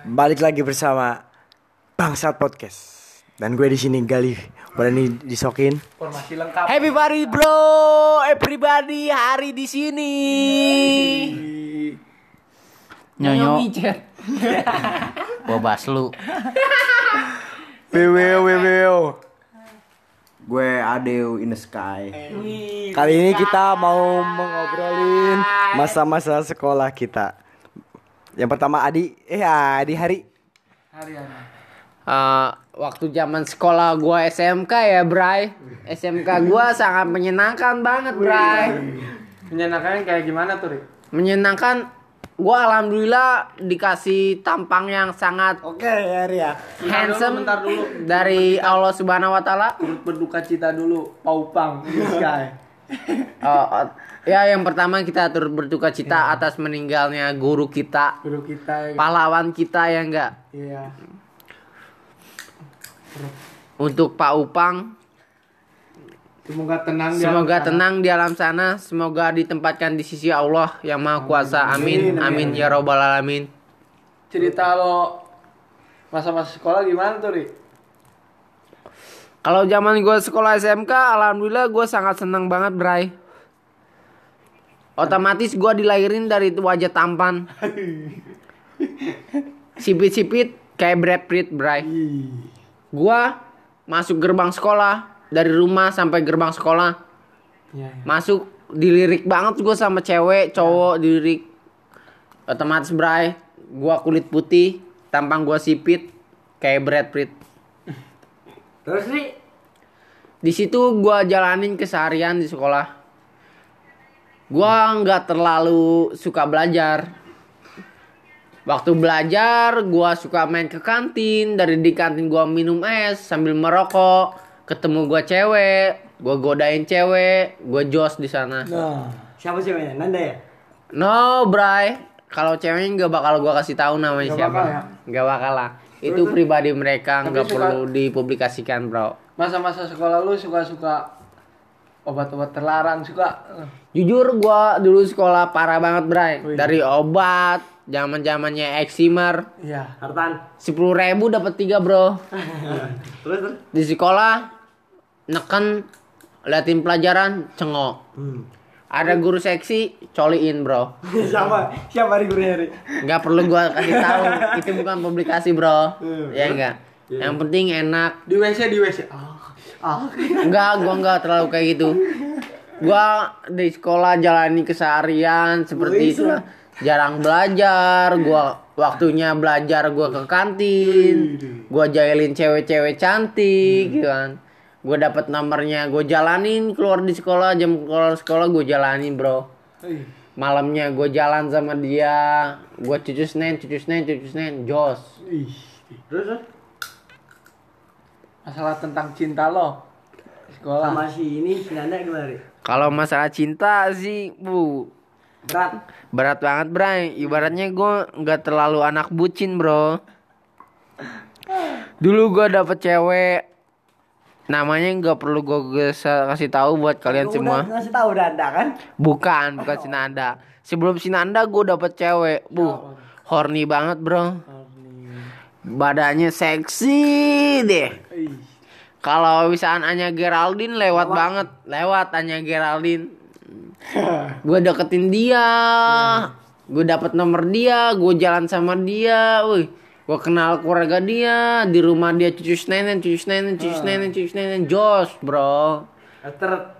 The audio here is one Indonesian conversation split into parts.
Balik lagi bersama Bangsat Podcast. Dan gue di sini Gali. Berani disokin. Formasi lengkap. Happy party bro, everybody hari di sini. Nyonyo, bobas lu. BWO BWO. Gue Adeo in the sky. Kali ini kita mau mengobrolin masa-masa sekolah kita. Yang pertama Adi, eh Adi Hari. Hari-hari. Eh, waktu zaman sekolah gua SMK ya, Bray. SMK gua sangat menyenangkan banget, Bray. Menyenangkan kayak gimana tuh, Rik? Menyenangkan gua alhamdulillah dikasih tampang yang sangat Oke, Hari ya. handsome bentar dulu. dari Allah Subhanahu wa taala. Berduka cita dulu, Paupang, Sky. Oh, oh, ya yang pertama kita turut berduka cita atas meninggalnya guru kita, Guru kita. pahlawan kita ya enggak. Iya. Untuk Pak Upang, Semoga tenang di semoga alam sana. tenang di alam sana, semoga ditempatkan di sisi Allah yang Maha Kuasa. Amin. Amin ya robbal alamin. Cerita lo masa-masa sekolah gimana tuh, Rik? Kalau zaman gue sekolah SMK, alhamdulillah gue sangat senang banget, Bray. Otomatis gue dilahirin dari wajah tampan. Sipit-sipit kayak Brad Pitt, Bray. Gua masuk gerbang sekolah dari rumah sampai gerbang sekolah Iya, iya. masuk dilirik banget gue sama cewek cowok dilirik otomatis bray gua kulit putih tampang gua sipit kayak Brad Pitt Terus nih, di situ gua jalanin keseharian di sekolah. Gua nggak terlalu suka belajar. Waktu belajar gua suka main ke kantin. Dari di kantin gua minum es sambil merokok. Ketemu gua cewek gua godain cewek gua jos di sana. Nah, siapa ceweknya? Nanda ya? no bray. Kalau ceweknya nggak bakal gua kasih tahu namanya Nggak siapa. bakal. Ya? nggak bakal lah itu pribadi mereka nggak suka- perlu dipublikasikan bro Masa-masa sekolah lu suka-suka obat-obat terlarang suka Jujur gua dulu sekolah parah banget, Bray. Wih. Dari obat, zaman-zamannya eksimer, Iya. Hartan. sepuluh ribu dapat tiga bro. Terus terus. Di sekolah neken liatin pelajaran cengok. Hmm. Ada guru seksi coliin bro. siapa? Siapa hari gurunya Hari? Nggak perlu gua kasih tahu, itu bukan publikasi bro. Hmm. Ya enggak. Yang penting enak. Di WC di WC. Ah. Ah. Enggak, gua enggak terlalu kayak gitu. Gua di sekolah jalani keseharian seperti itu lah. Jarang belajar, gua waktunya belajar gua ke kantin. Gua jailin cewek-cewek cantik gitu kan. Gua dapat nomornya, gua jalanin keluar di sekolah, jam keluar sekolah gua jalanin, Bro. Malamnya gua jalan sama dia, gua cucu Senin, cucu Senin, cucu Senin, jos. Ih. Terus. Masalah tentang cinta lo. Sekolah. Sama si ini si Nanda gimana? Kalau masalah cinta sih, Bu, Berat. Berat banget bray Ibaratnya gue nggak terlalu anak bucin bro Dulu gue dapet cewek Namanya nggak perlu gue kasih tahu buat kalian Lu semua. Udah ngasih tahu Nanda kan? Bukan, bukan Sinanda Sebelum Sinanda gue dapet cewek. Bu, horny banget bro. Badannya seksi deh. Kalau misalkan Anya Geraldine lewat banget. Lewat Anya Geraldine. Gue deketin dia. Gue dapet nomor dia gue jalan sama dia. Wih gue kenal keluarga dia di rumah dia cucu nenen cucu nenen cucu nenen cucu nenen jos bro Ter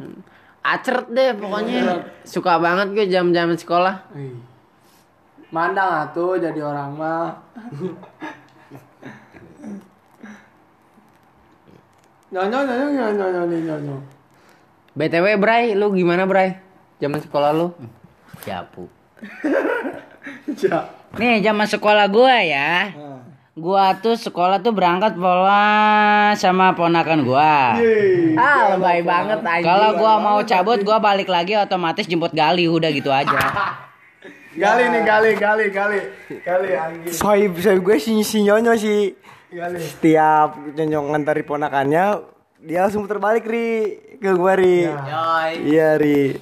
acert deh pokoknya suka banget gue jam jam sekolah. Mandang atuh jadi orang mah. Nyonya nyonya nyonya nyonya nyonya. btw Bray lu gimana Bray zaman sekolah lu Ja. Nih zaman sekolah gua ya. Gua tuh sekolah tuh berangkat pola sama ponakan gua. ah lebay banget anjing Kalau gua mau cabut gua balik lagi otomatis jemput Gali udah gitu aja. Gali nih gali gali gali gali anjing. Sohib, sohib gue si, si Nyonyo sih Gali. Setiap Nyonyo ngantar ponakannya Dia langsung terbalik Ri Ke gue Ri Yoi. Iya Ri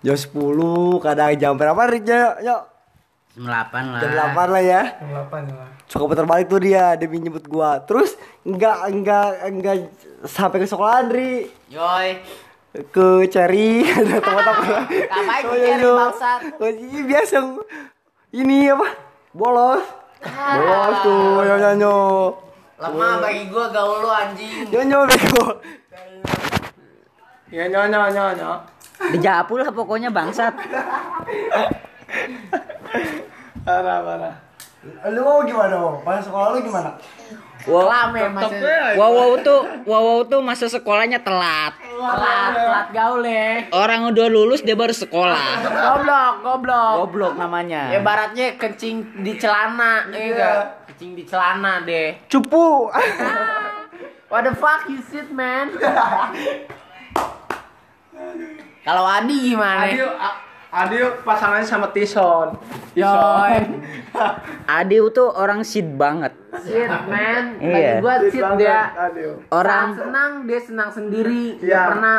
Jam 10 kadang jam berapa Ri? Jam 8 lah. Jam 8 lah ya. Jam 8 lah. Suka putar balik tuh dia, dia nyebut gua. Terus enggak enggak enggak sampai ke sekolah Andri. Yoi. Ke cari ada teman-teman. Ngapain Oh, ke Cherry, bangsat? Oh, iya, biasa ini apa? Bolos. Bolos tuh, nyo nyo nyo. Lemah bagi gua gaul lu anjing. Nyo nyo bego. Ya nyonya nyonya. Dijapu lah pokoknya bangsat. Parah parah. Lu mau gimana? Mau? Pas sekolah lu gimana? Lame masih Wow wow tuh, wow wow tuh masa sekolahnya telat. telat, telat gaul ya. Orang udah lulus dia baru sekolah. Goblok, goblok. Goblok namanya. Ibaratnya kencing di celana, iya enggak? Kencing di celana deh. Cupu. What the fuck you shit, man? Kalau Adi gimana? Adio, A- Adio pasangannya sama Tison. Yoi. Adiu tuh orang shit banget. Shit, man. Bagi Iya. gua shit dia. Adio. Orang Saat senang dia senang sendiri. Gak Iya. pernah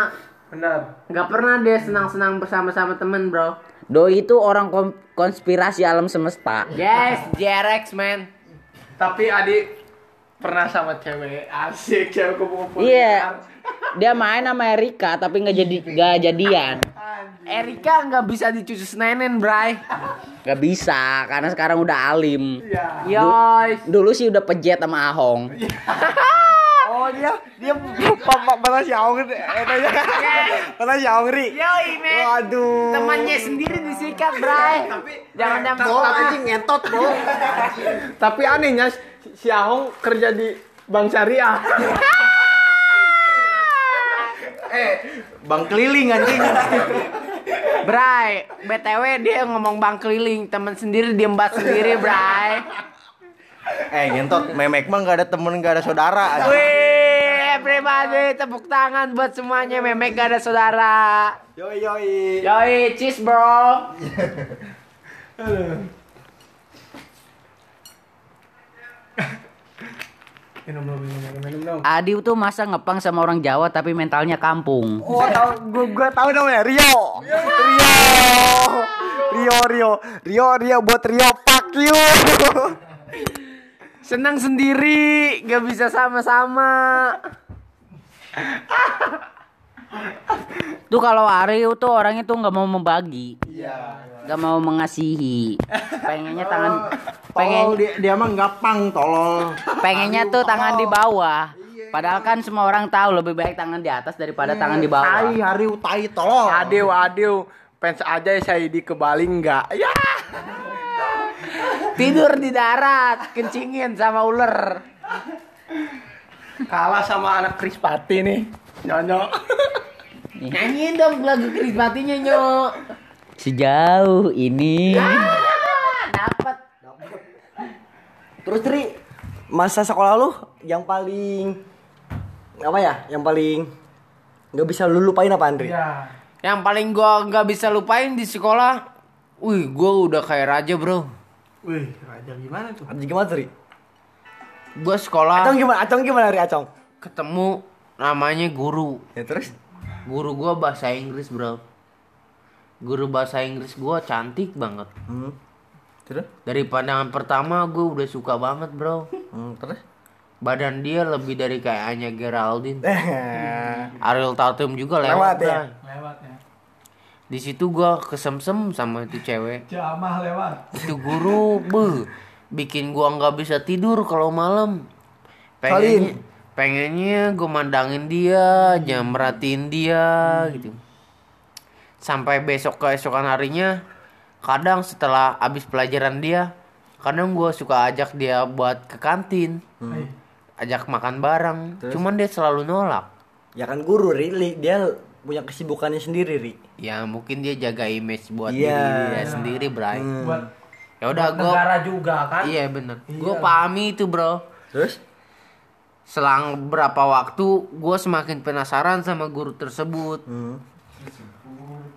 Benar. Gak pernah dia senang-senang bersama-sama temen bro Doi itu orang konspirasi alam semesta. Yes, JRX man Tapi Adi pernah sama cewek asik cewek kumpul-kumpul. Iya. Dia main sama Erika tapi nggak jadi nggak jadian. Erika nggak bisa dicuci senenen bray Nggak bisa karena sekarang udah alim. Iya. Yoy Dulu sih udah pejet sama Ahong. Oh dia dia papa mana si Aung eh tanya. Mana si ri? Yoi man Waduh. Temannya sendiri disikat bray Jangan jangan Tapi- anjing ngentot bro Tapi anehnya si Ahong kerja di Bank Syariah. Bang keliling anjing. Bray BTW dia ngomong bang keliling Temen sendiri diem bat sendiri bray eh ngentot, memek mah gak ada temen gak ada saudara. Wih everybody tepuk tangan buat semuanya Memek gak ada saudara Yoi yoi. Yoi cheese bro Minum dulu, minum dulu, minum dulu. Adi tuh masa ngepang sama orang Jawa tapi mentalnya kampung. Oh tahu gua gua tahu namanya Rio. Rio. Rio Rio Rio Rio buat Rio fuck you. Senang sendiri, gak bisa sama-sama. Tuh kalau Ari tuh orangnya tuh nggak mau membagi. Gak mau mengasihi. Pengennya tangan Tolol pengen dia, dia mah nggak pang tolol. pengennya tuh tangan di bawah. Padahal kan semua orang tahu lebih baik tangan di atas daripada tangan di bawah. Tai hari utai tolol. Adio, adio. Fans aja saya di kebaling enggak? Ya. Tidur di darat, kencingin sama ular. Kalah sama anak Krispati nih. Nyonyok. Nyanyiin dong lagu Krismatinya, Nyok. Sejauh ini Dapat. Terus Tri masa sekolah lu yang paling apa ya? Yang paling nggak bisa lu lupain apa Andri? Ya. Yang paling gua nggak bisa lupain di sekolah, wih, gua udah kayak raja, Bro. Wih, raja gimana tuh? Anjing gimana Tri? Gua sekolah Acong gimana? Acong gimana Ri Acong? ketemu namanya guru. Ya terus? Guru gua bahasa Inggris, Bro. Guru bahasa Inggris gua cantik banget. Hmm. Terus? Dari pandangan pertama gue udah suka banget, Bro. Hmm, terus? Badan dia lebih dari kayaknya Geraldine. Eh. Ariel Tatum juga lewat, Lewat ya? Bray. Lewat ya. Di situ gua kesemsem sama itu cewek. Jamah lewat. Itu guru, beuh, bikin gua nggak bisa tidur kalau malam. Salin. Pengennya, pengennya gue mandangin dia, jam merhatiin dia gitu. Sampai besok keesokan harinya, kadang setelah abis pelajaran dia, kadang gua suka ajak dia buat ke kantin, Hmm. ajak makan bareng. Cuman dia selalu nolak. Ya kan guru Ri, Li. dia punya kesibukannya sendiri Ri. Ya mungkin dia jaga image buat Iya. diri dia sendiri, Bray. Hmm. Buat Ya udah gua negara juga kan? Iya bener. Gue pahami itu bro. Terus? Selang berapa waktu gue semakin penasaran sama guru tersebut. Hmm.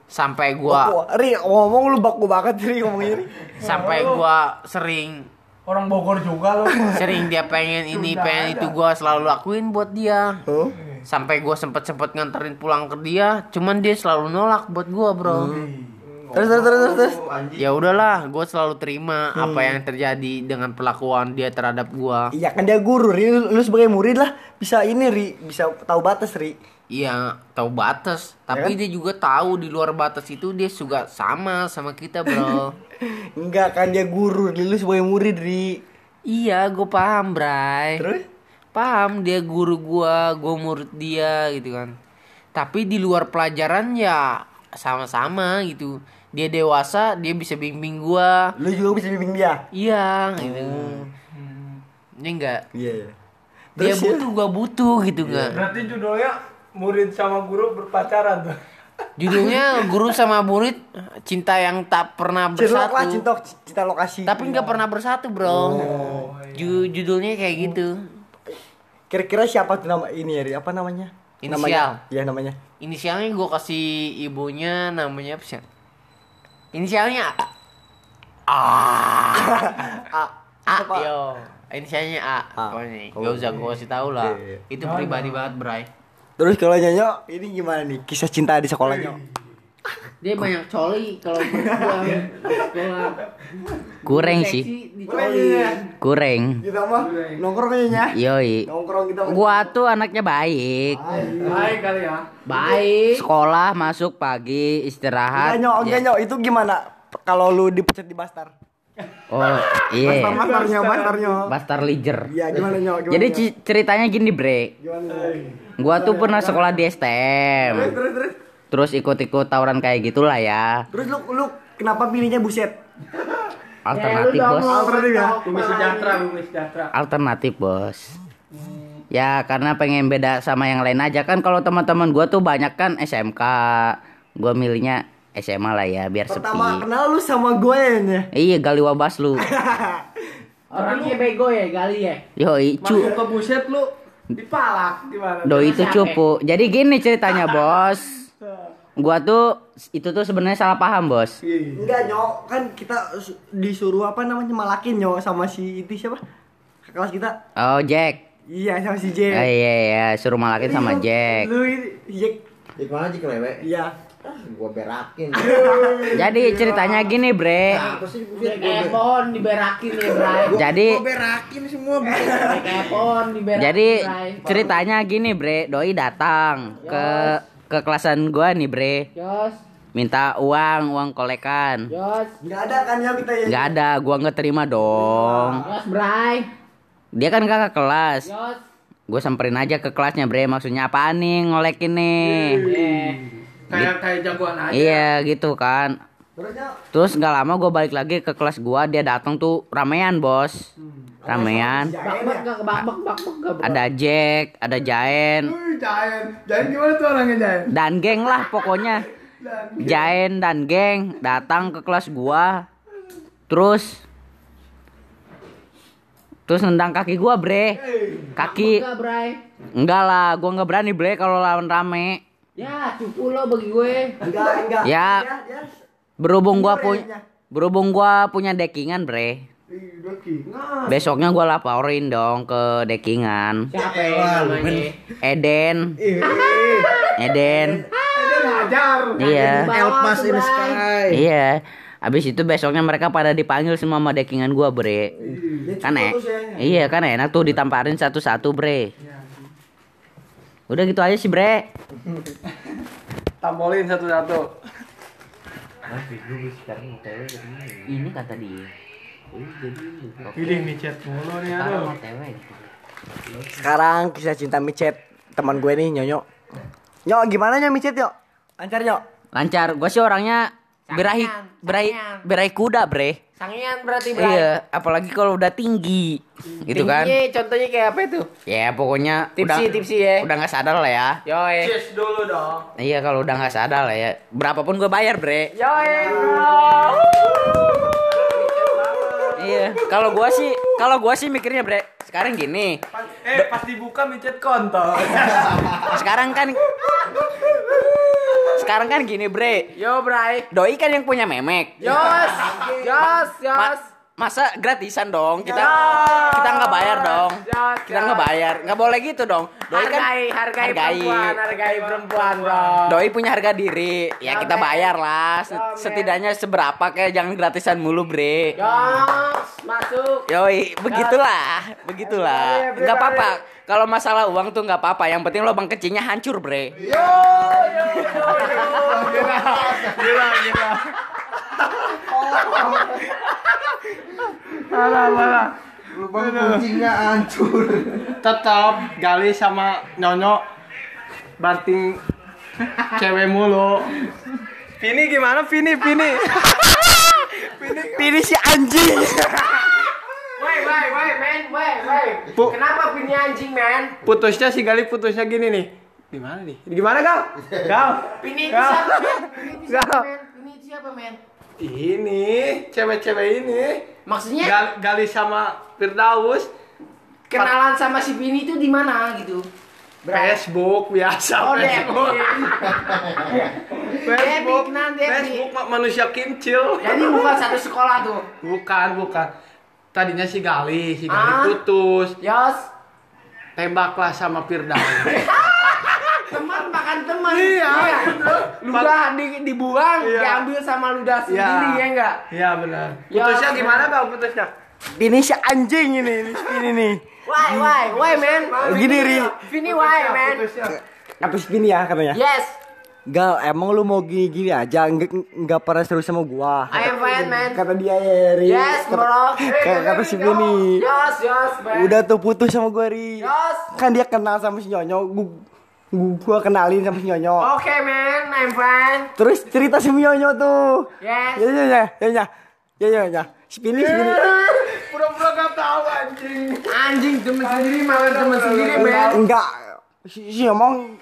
Sampai gua Oh, Ri, ngomong lu baku banget Ri ngomongnya Ri. sampai gua sering Orang Bogor juga loh. sering dia pengen ini pengen itu gua selalu lakuin buat dia. Oh. Sampai gua sempet sempet nganterin pulang ke dia, cuman dia selalu nolak buat gua bro. Terus terus terus terus. terus. Ya udahlah, gue selalu terima apa yang terjadi dengan perlakuan dia terhadap gua. Iya kan dia guru, Ri. Lu, lu sebagai murid lah bisa ini, Ri. Bisa tahu batas, Ri. Iya, tahu batas, tapi dia juga tahu di luar batas itu dia juga sama sama kita, bro. Enggak kan dia guru, Ri. Lu sebagai murid, Ri. iya, gue paham, Bray. Terus? Paham dia guru gua, gua murid dia gitu kan. Tapi di luar pelajaran ya sama-sama gitu. Dia dewasa, dia bisa bimbing gua. Lu juga bisa bimbing dia. Iya, gitu. Ini enggak. Iya, iya. Dia Terus ya? butuh, gua butuh gitu kan. Berarti judulnya murid sama guru berpacaran tuh. Judulnya guru sama murid cinta yang tak pernah Cinta bersatu. lah, cinta, cinta lokasi. Tapi nggak pernah bersatu, Bro. Ju- judulnya kayak gitu. Kira-kira siapa tuh nama ini ya, Ri? Apa namanya? Inisial. Namanya? Iya, namanya. Inisialnya gue kasih ibunya namanya apa sih? Inisialnya A. A. A. A. Yo. Inisialnya A. A. Pokoknya. Oh, Gak usah gue kasih tahu lah. Oke. Itu pribadi banget, Bray. Terus kalau Nyonyo, ini gimana nih? Kisah cinta di sekolahnya? Dia banyak coli kalau berdua sekolah. Kurang sih. Kurang. Kita mah nongkrongnya. Yoi. Nongkrong kita. Gua tuh anaknya baik. Baik kali ya. Baik. Sekolah masuk pagi, istirahat. Nyok, Ya. Nyok. Itu gimana? Kalau lu dipecat di Bastar? Oh, iya. Bastarnya, Bastarnya. Bastar Liger. Iya, gimana, Nyok? Gimana, Jadi ceritanya gini, Bre. Gimana? Gua tuh pernah sekolah di STM. Terus, terus. Terus ikut-ikut tawuran kayak gitulah ya. Terus lu, lu kenapa pilihnya buset? Alternatif, Bos. Alternatif ya? Bumi sejahtera, bumi sejahtera. Alternatif, Bos. Ya, karena pengen beda sama yang lain aja kan kalau teman-teman gua tuh banyak kan SMK. Gua milihnya SMA lah ya, biar Pertama sepi. kenal lu sama gue ya. Iya, gali wabas lu. Orangnya bego ya kali ya. Yoi, cu. Masuk ke buset lu dipalak gimana? Doi itu cupu. Jadi gini ceritanya, Bos. Gua tuh itu tuh sebenarnya salah paham, Bos. Enggak, Nyok. Kan kita su- disuruh apa namanya malakin, Nyok, sama si itu siapa? Kakak Kelas kita. Oh, Jack. Iya, sama si Eh, Jack. iya iya, suruh malakin sama Lu- Jack. Lu Jack. Di mana Cik Lewe? Iya. Ah, gua berakin. Jadi ceritanya gini, Bre. Ber- pohon diberakin ya, Bray. Jadi Gua berakin semua. Kayak pohon diberakin. jadi ceritanya gini, Bre. Doi datang ke ke kelasan gua nih, Bre. Jos, Minta uang, uang kolekan. Jos, Enggak ada kan ya kita ya. Nggak ada, gua nggak terima dong. Jos, Bray. Dia kan kakak kelas. Jos. Gue samperin aja ke kelasnya, Bre. Maksudnya apaan nih ngolekin nih? Eh, Kayak kayak jagoan aja. Iya gitu kan. Terus nggak lama gue balik lagi ke kelas gua dia datang tuh ramean bos, ramean. gak, bro. Ada Jack, ada Jaen, Wih, Jayan. Jayan gimana tuh orangnya Jayan? dan geng lah pokoknya. Jaen dan geng datang ke kelas gua. Terus Terus nendang kaki gua, Bre. Kaki Enggak, lah, gua nggak berani, Bre, kalau lawan rame. Ya, cupu lo bagi gue. enggak, enggak. Ya. Ya, ya. Berhubung gua Bener punya berhubung gua punya dekingan, Bre. Doki. Besoknya gua laporin dong ke dekingan. Siapa ya namanya? Eden. Eden. Ngajar. Iya. Elpas in sky. Iya. Abis itu besoknya mereka pada dipanggil semua sama dekingan gua, Bre. Kan e- Iya, kan enak tuh ditamparin satu-satu, Bre. Udah gitu aja sih, Bre. Tampolin satu-satu. Ini kata dia. Pilih nih chat mulu nih aduh. Sekarang kisah cinta micet teman gue nih Nyonyo. Nyok gimana Nyok micet Nyok? Lancar Nyok? Lancar. Gua sih orangnya berahi berahi berahi kuda, Bre. Sangian berarti, Bray. Iya, apalagi kalau udah tinggi. Gitu kan. Tingginya contohnya kayak apa itu? Ya, pokoknya Tipsi, udah tipsi ya. udah nggak sadar lah ya. Yoi. Cheers dulu dong. Iya, kalau udah nggak sadar lah ya. Berapapun gue bayar, Bre. Yoi. Iya, kalau gua sih, kalau gua sih mikirnya bre, sekarang gini, Pas, eh pas dibuka micet kontol. sekarang kan, sekarang kan gini bre, Yo, Bray. doi kan yang punya memek, Yos. Yos, Ma- Yos. Masa gratisan dong? Kita kita nggak bayar dong. Yos, kita nggak bayar. Nggak boleh gitu dong. Doi kan hargai, hargai, perempuan, hargai perempuan, bro. doi punya harga diri. Ya kita bayar lah. Set- setidaknya seberapa kayak jangan gratisan mulu bre. Yos, masuk. Yoi, begitulah, begitulah. Nggak apa-apa. Kalau masalah uang tuh nggak apa-apa. Yang penting lubang kecilnya hancur, bre. Gila, gila. Parah, parah. Lubang kucingnya hancur. Tetap gali sama nyonyo banting cewek mulu. Vini gimana Vini Vini? Pilih si anjing. Woi, woi, woi, men, woi, woi. Kenapa punya anjing, men? Putusnya si Gali putusnya gini nih. Gimana nih? Gimana Gal? Gal. Ini itu Gal. siapa, men? Ini itu siapa, men? Ini cewek-cewek ini. Maksudnya Gal, Gali sama Firdaus kenalan sama si Vini itu di mana gitu? Facebook biasa Oh, Facebook. Facebook, Debbie. Facebook manusia kincil. Jadi bukan satu sekolah tuh. Bukan, bukan. Tadinya si Gali, si Gali Ah. putus. Yos, Tembaklah sama Firdaus. teman makan teman. Iya, Iya. bener. Ludah di, dibuang, Iya. diambil sama ludah sendiri ya enggak? Iya benar. Ya, Putusnya bener. gimana kau putusnya? Pilih si anjing ini, ini nih. Why, why, why, man? Gini, Ri. Vini, why, man? Putusnya. Apa sih ini ya katanya? Yes, Gal, emang lu mau gini-gini aja, nggak nggak pernah serius sama gua. I am fine, man. Kata dia ya, Ri. Yes, Kata- bro. Kata, kata si Vini. Yes, yes, man. Udah tuh putus sama gua, Ri. Yes. Kan dia kenal sama si Nyonyo, gua, gua kenalin sama si Nyonyo. Oke, man, I'm fine. Terus cerita si Nyonyo tuh. Yes. Ya ya ya ya ya. Ya ya ya. Si Vini si Vini. Pura-pura gak tahu anjing. Anjing temen sendiri makan temen sendiri, man. Enggak. Si, si ngomong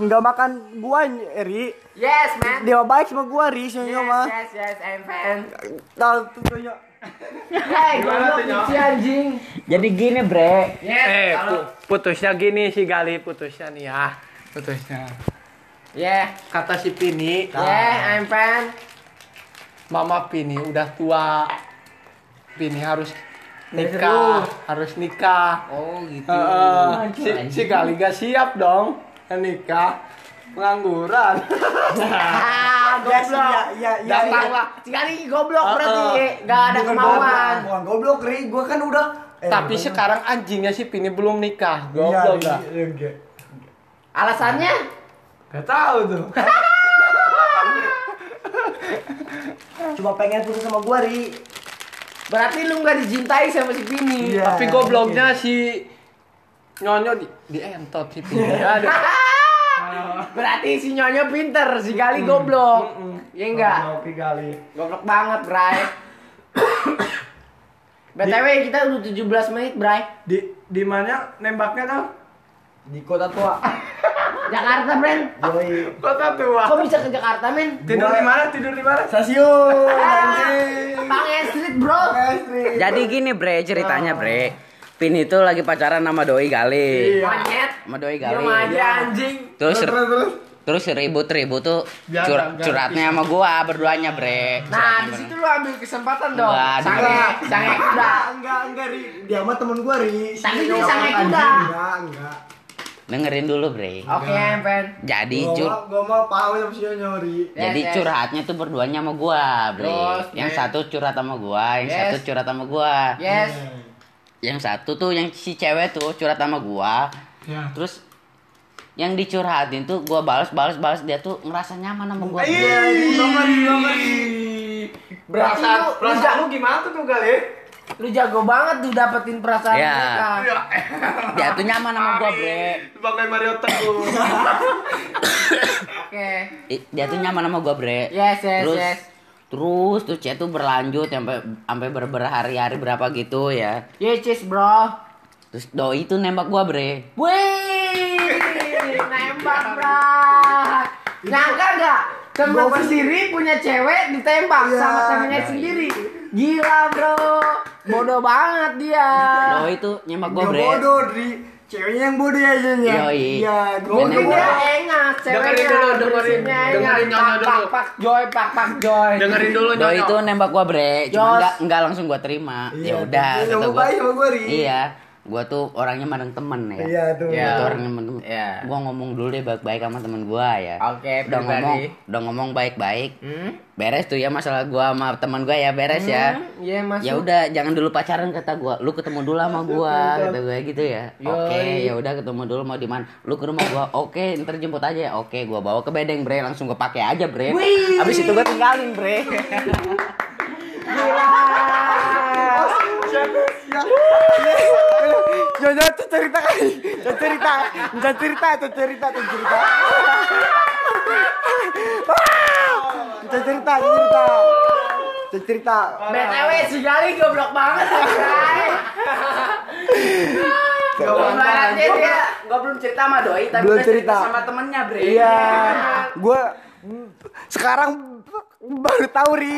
enggak makan gua, Ri. Yes, man. Dia baik sama gua, Ri, si Nyonyo Yes, mah. yes, yes, I'm fine. Tahu tuh Nyonyo. Hey, anjing. Jadi gini, bre. Yes, Eh, pu- putusnya gini si Gali putusnya nih ya. Putusnya. Yeah, Kata si Pini, yeah, I'm fine. Mama Pini udah tua. Pini harus nikah, harus nikah. Oh, gitu. Heeh. si, si Gali gak siap dong nikah pengangguran. Ah, Ya, ya, ya, ya. Datanglah. Sekali goblok berarti Uh-uh. gak ada kemauan. goblok, Bukan goblok, Ri. Gua kan udah eh, Tapi sekarang anjingnya si Pini belum nikah. Iya, Goblok? Iya, iya. Alasannya? Gak tahu tuh. Cuma pengen putus sama gua, Ri. Berarti lu gak dicintai sama si Vini. Iya. Tapi gobloknya si Nyonyo di, di entot si Pini. Aduh. Berarti si Nyonyo pinter, si Gali goblok. Iya enggak? Oke Gali. Goblok banget, Bray. BTW kita udah 17 menit, Bray. Di di mana nembaknya tau? Di kota tua. Jakarta, Bren. Yoi. Kota tua. Kok bisa ke Jakarta, men? Tidur di mana? Tidur di mana? Stasiun. Bang Street, bro. Jadi gini, bre, ceritanya, bre. Pin itu lagi pacaran sama doi Gali. Monyet. Sama doi Diam Gali. aja, anjing. Terus terus ribut-ribut tuh cur- curhatnya sama gua berduanya, bre. Nah, di situ lu ambil kesempatan dong. Enggak, di- Sange, sange kuda. Enggak, enggak, Ri. Dia mah temen gua, Ri. Tapi dia sange kuda. Enggak, enggak. Dengerin dulu, bre. Oke, Pen. Jadi Gua cur mau, gua mau paham sama si Nyonyo, Ri. Yes, Jadi yes. curhatnya tuh berduanya sama gua, Bre. Terus, yang satu curhat sama gua, yang Yes. satu curhat sama gua. Yes. Yang satu tuh yang si cewek tuh curhat sama gua. Ya. Terus yang dicurhatin tuh gua balas balas balas dia tuh ngerasa nyaman sama gua. Iya, Berarti Perasaan, lu- lu perasaan lu gimana tuh tuh Gali? Lu jago banget tuh dapetin perasaan Ya. mereka. Dia tuh nyaman sama gua, Bre. Sebagai Mario Teguh. Oke. I- Dia tuh nyaman sama gua, Bre. Yes, yes, terus, yes. Terus tuh chat tuh berlanjut sampai sampai ber berhari-hari berapa gitu ya. Yes, yes, bro. Terus doi tuh nembak gua, Bre. Wih, nembak, bro. Nyangka nggak? Temen sendiri punya cewek ditembak Iya. sama temennya sendiri. Gila, bro. Bodoh banget dia. Doi tuh nembak gua, Bre. bodoh, Ri. Ceweknya yang bodoh ya ya. Yoi. Iya, gue Mungkin gue- dia enak, ceweknya Dengerin dulu, dengerin. Dengerin nyonya Pak, dulu. Pak, pak joy, pak pak joy. Dengerin dulu Nyonya. itu nembak gua bre, cuma enggak enggak langsung gua terima. Iya, Ya udah dia kata gua. baik sama gua, Ri. Iya, gua tuh orangnya mandang temen ya. Iya tuh. Iya. Gua orangnya mandang. Iya. Gua ngomong dulu deh baik-baik sama temen gua ya. Oke, udah pribadi. ngomong, udah ngomong baik-baik. Hmm? Beres tuh ya masalah gua sama teman gua ya beres ya. Iya, masuk. Ya udah jangan dulu pacaran kata gua. Lu ketemu dulu sama gua kata gua gitu ya. Oke, ya udah ketemu dulu mau di mana? Lu ke rumah gua. Oke, ntar jemput aja ya. Oke, gua bawa ke bedeng, Bre. Langsung gua pakai aja, Bre. Habis itu gua tinggalin, Bre. Nyonya tuh cerita kali. Tuh cerita. Tuh cerita, tuh cerita, tuh cerita. Tuh cerita, tuh cerita. Cerita. BTW si Gali goblok banget ya. Ibaratnya dia gua belum cerita sama doi, tapi Belum cerita cerita. sama temennya, Bre. Iya. Gua sekarang baru tahu ri.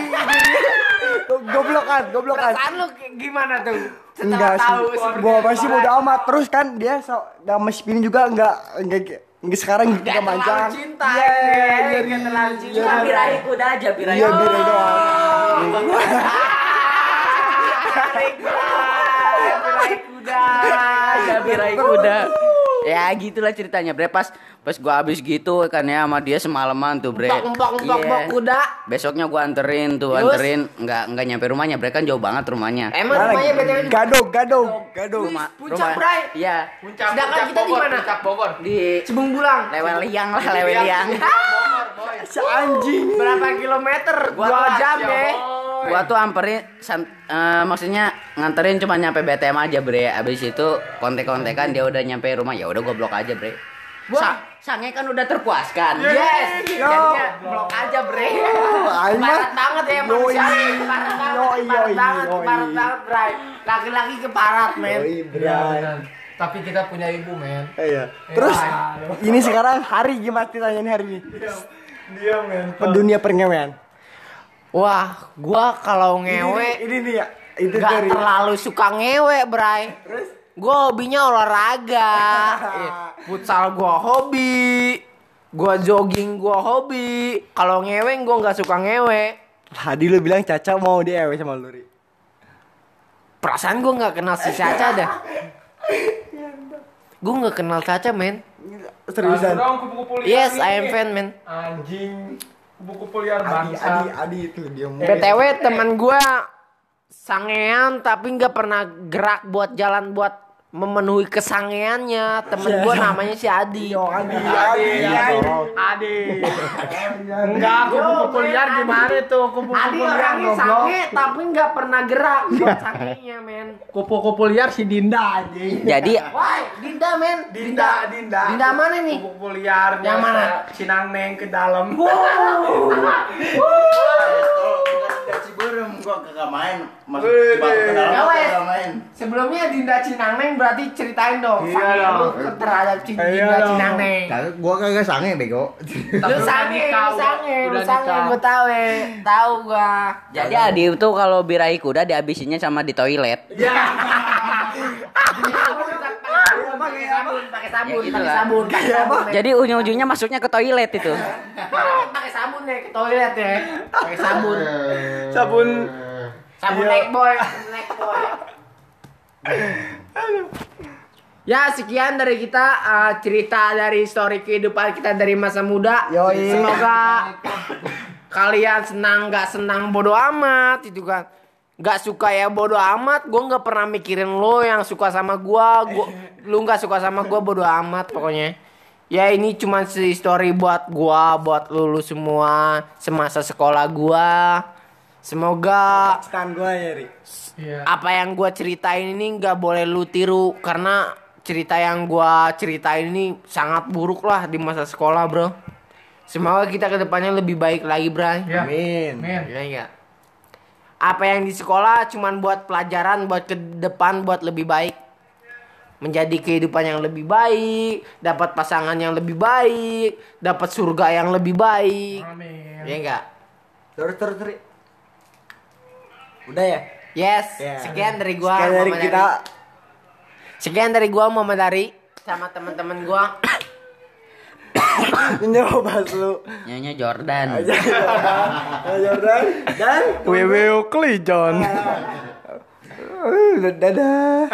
Goblokan, goblokan. perasaan lu gimana tuh? Setelah Enggak sih. tahu seperti Gua apa, masih Bray? bodo amat. Terus kan dia so, sama Spin juga enggak enggak enggak sekarang Gak juga terlalu mancang. cinta Iya, iya, terlalu cinta. Cuma birahi kuda aja, birahi. Iya, birai doang. Birahi kuda. Ya, birahi kuda. Ya gitulah ceritanya, Bre. Pas pas gua habis gitu kan ya sama dia semalaman tuh, Bre. Empok empok empok Iya. empok kuda. Besoknya gua anterin tuh, Terus? anterin nggak nggak nyampe rumahnya, Bre kan jauh banget rumahnya. Emang Mana rumahnya di Gadog, gadog, gadog. Rumah, Puncak, Bray. Iya. Puncak, Sedangkan puncak kita di mana? Puncak Bogor. Di Cibung Bulang. lewel liang lah, lewel liang. Anjing. Berapa kilometer? Gua Dua jam ya. Gua tuh amperin san- eh, maksudnya nganterin cuma nyampe BTM aja, Bre. Abis itu kontek-kontekan dia udah nyampe rumah, ya udah gua blok aja, Bre. Sa sange kan udah terpuaskan. Yes. Yo. Jadinya blok aja, Bre. Parat banget ya manusia. Parat banget, yoi, banget, yoi. parat banget, Bray. Laki-laki keparat, men. Yoi, Iya, Bray. benar. Tapi kita punya ibu, men. Iya. Terus ini sekarang hari gimana ditanyain hari ini? Dia, men. Dunia perngewean. Wah, gua kalau ngewe Ini nih ya. Itu Gak dari terlalu suka ngewe, Bray. Gue hobinya olahraga. Eh, Futsal gue hobi. Gue jogging gue hobi. Kalau ngewe gue nggak suka ngewe. Tadi lu bilang Caca mau di ewe sama lu, Ri. Perasaan gue nggak kenal si Caca dah. Gue nggak kenal Caca, men. Seriusan. Yes. I am fan, men. Anjing. Kupu-kupu liar Adi, bangsa. Adi, Adi itu dia mau. BTW teman gue sangean tapi nggak pernah gerak buat jalan buat memenuhi kesangeannya. Temen gue namanya si Adi. Yo, Adi, Adi, Adi. Adi. Enggak, kupu-kupu liar gimana tuh? Kupu-kupu Adi liar orangnya sange tapi nggak pernah gerak buat sangenya men. Kupu-kupu liar si Dinda anjing. Jadi Wah, Dinda men. Dinda, Dinda. Dinda mana nih? Kupu-kupu liar. Yang mana? Sinang Neng ke dalam. Ciberem gua kagak main. Masuk ke dalam Ya, main. Sebelumnya Dinda Cinangneng berarti ceritain dong. Iya dong. terhadap Cin- Iya. Cinangneng. Kagak gua kagak sange bego. Lu sange, lu sange, lu sange, gue tahu ya. Tahu gua. jadi Adi itu kalau birahi kuda dihabisinnya sama di toilet. Pakai sabun, pakai sabun, Ya pakai sabun, pakai sabun. men. Jadi ujung-ujungnya masuknya ke toilet itu. pakai sabun ya ke toilet ya. Pakai sabun. Sabun. Sabun Iya. neck boy, neck boy. Ya sekian dari kita uh, cerita dari story kehidupan kita dari masa muda. Yoi. Semoga kalian senang nggak senang bodo amat itu kan. Gak suka ya bodo amat. Gue nggak pernah mikirin lo yang suka sama gua. Gua lu nggak suka sama gua bodo amat pokoknya. Ya ini cuma si story buat gua, buat lu, lu semua semasa sekolah gua. Semoga Stand gua ya, Ri. Iya. apa yang gua ceritain ini nggak boleh lu tiru karena cerita yang gua ceritain ini sangat buruk lah di masa sekolah bro semoga kita ke depannya lebih baik lagi bro Ya. Amin. Men. ya ya apa yang di sekolah cuman buat pelajaran buat ke depan buat lebih baik menjadi kehidupan yang lebih baik dapat pasangan yang lebih baik dapat surga yang lebih baik Amin. ya enggak Terus terus. Udah ya? Yes. Yeah. Sekian dari gua. Sekian dari Mama kita. Dari. Sekian dari gua mau Dari sama teman-teman gua. Nyoba bahas lu. Nyonya Jordan. Nyonya Jordan dan Wewe Clayton. Dadah.